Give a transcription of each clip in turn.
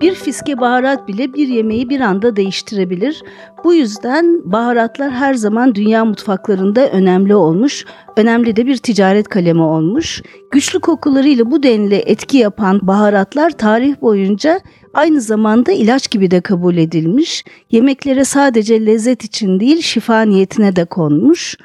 Bir fiske baharat bile bir yemeği bir anda değiştirebilir. Bu yüzden baharatlar her zaman dünya mutfaklarında önemli olmuş, önemli de bir ticaret kalemi olmuş. Güçlü kokularıyla bu denli etki yapan baharatlar tarih boyunca aynı zamanda ilaç gibi de kabul edilmiş. Yemeklere sadece lezzet için değil şifa niyetine de konmuş.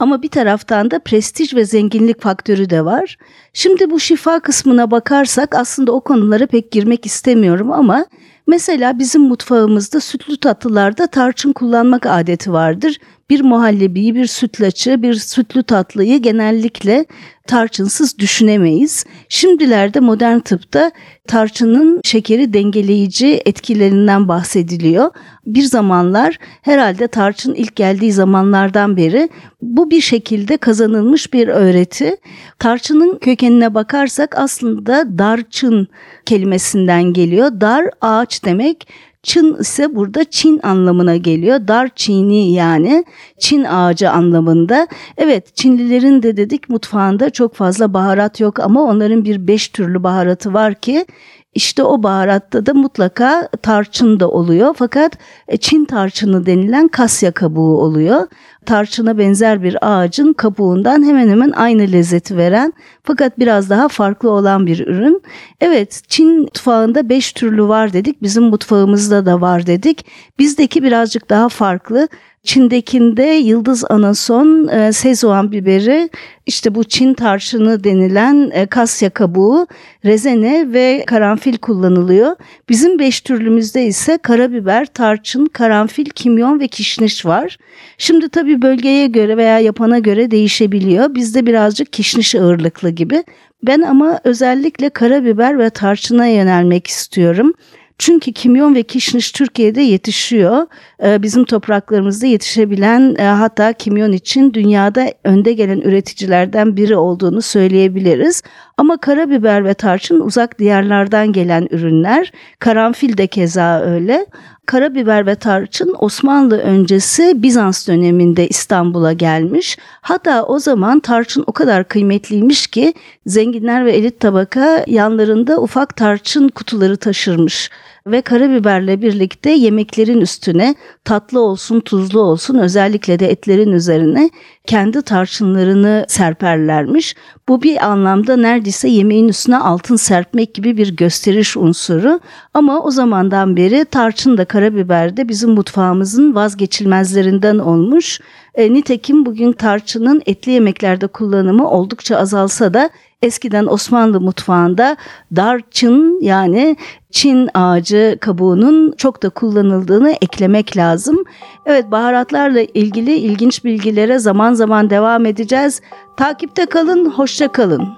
Ama bir taraftan da prestij ve zenginlik faktörü de var. Şimdi bu şifa kısmına bakarsak aslında o konulara pek girmek istemiyorum ama mesela bizim mutfağımızda sütlü tatlılarda tarçın kullanmak adeti vardır bir muhallebiyi, bir sütlaçı, bir sütlü tatlıyı genellikle tarçınsız düşünemeyiz. Şimdilerde modern tıpta tarçının şekeri dengeleyici etkilerinden bahsediliyor. Bir zamanlar herhalde tarçın ilk geldiği zamanlardan beri bu bir şekilde kazanılmış bir öğreti. Tarçının kökenine bakarsak aslında darçın kelimesinden geliyor. Dar ağaç demek Çın ise burada Çin anlamına geliyor. Dar Çini yani Çin ağacı anlamında. Evet Çinlilerin de dedik mutfağında çok fazla baharat yok ama onların bir beş türlü baharatı var ki işte o baharatta da mutlaka tarçın da oluyor. Fakat e, Çin tarçını denilen kasya kabuğu oluyor. Tarçına benzer bir ağacın kabuğundan hemen hemen aynı lezzeti veren fakat biraz daha farklı olan bir ürün. Evet Çin mutfağında beş türlü var dedik. Bizim mutfağımızda da var dedik. Bizdeki birazcık daha farklı. Çin'dekinde yıldız anason, e, sezoğan biberi, işte bu Çin tarçını denilen e, kasya kabuğu, rezene ve karanfil kullanılıyor. Bizim beş türlümüzde ise karabiber, tarçın, karanfil, kimyon ve kişniş var. Şimdi tabii bölgeye göre veya yapana göre değişebiliyor. Bizde birazcık kişniş ağırlıklı gibi. Ben ama özellikle karabiber ve tarçına yönelmek istiyorum. Çünkü kimyon ve kişniş Türkiye'de yetişiyor. Ee, bizim topraklarımızda yetişebilen e, hatta kimyon için dünyada önde gelen üreticilerden biri olduğunu söyleyebiliriz. Ama karabiber ve tarçın uzak diyarlardan gelen ürünler. Karanfil de keza öyle. Karabiber ve tarçın Osmanlı öncesi Bizans döneminde İstanbul'a gelmiş. Hatta o zaman tarçın o kadar kıymetliymiş ki zenginler ve elit tabaka yanlarında ufak tarçın kutuları taşırmış ve karabiberle birlikte yemeklerin üstüne tatlı olsun tuzlu olsun özellikle de etlerin üzerine kendi tarçınlarını serperlermiş. Bu bir anlamda neredeyse yemeğin üstüne altın serpmek gibi bir gösteriş unsuru. Ama o zamandan beri tarçın da karabiber de bizim mutfağımızın vazgeçilmezlerinden olmuş. E, nitekim bugün tarçının etli yemeklerde kullanımı oldukça azalsa da eskiden Osmanlı mutfağında darçın yani Çin ağacı kabuğunun çok da kullanıldığını eklemek lazım. Evet baharatlarla ilgili ilginç bilgilere zaman zaman devam edeceğiz. Takipte kalın, hoşça kalın.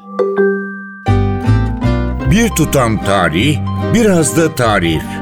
Bir tutam tarih, biraz da tarif.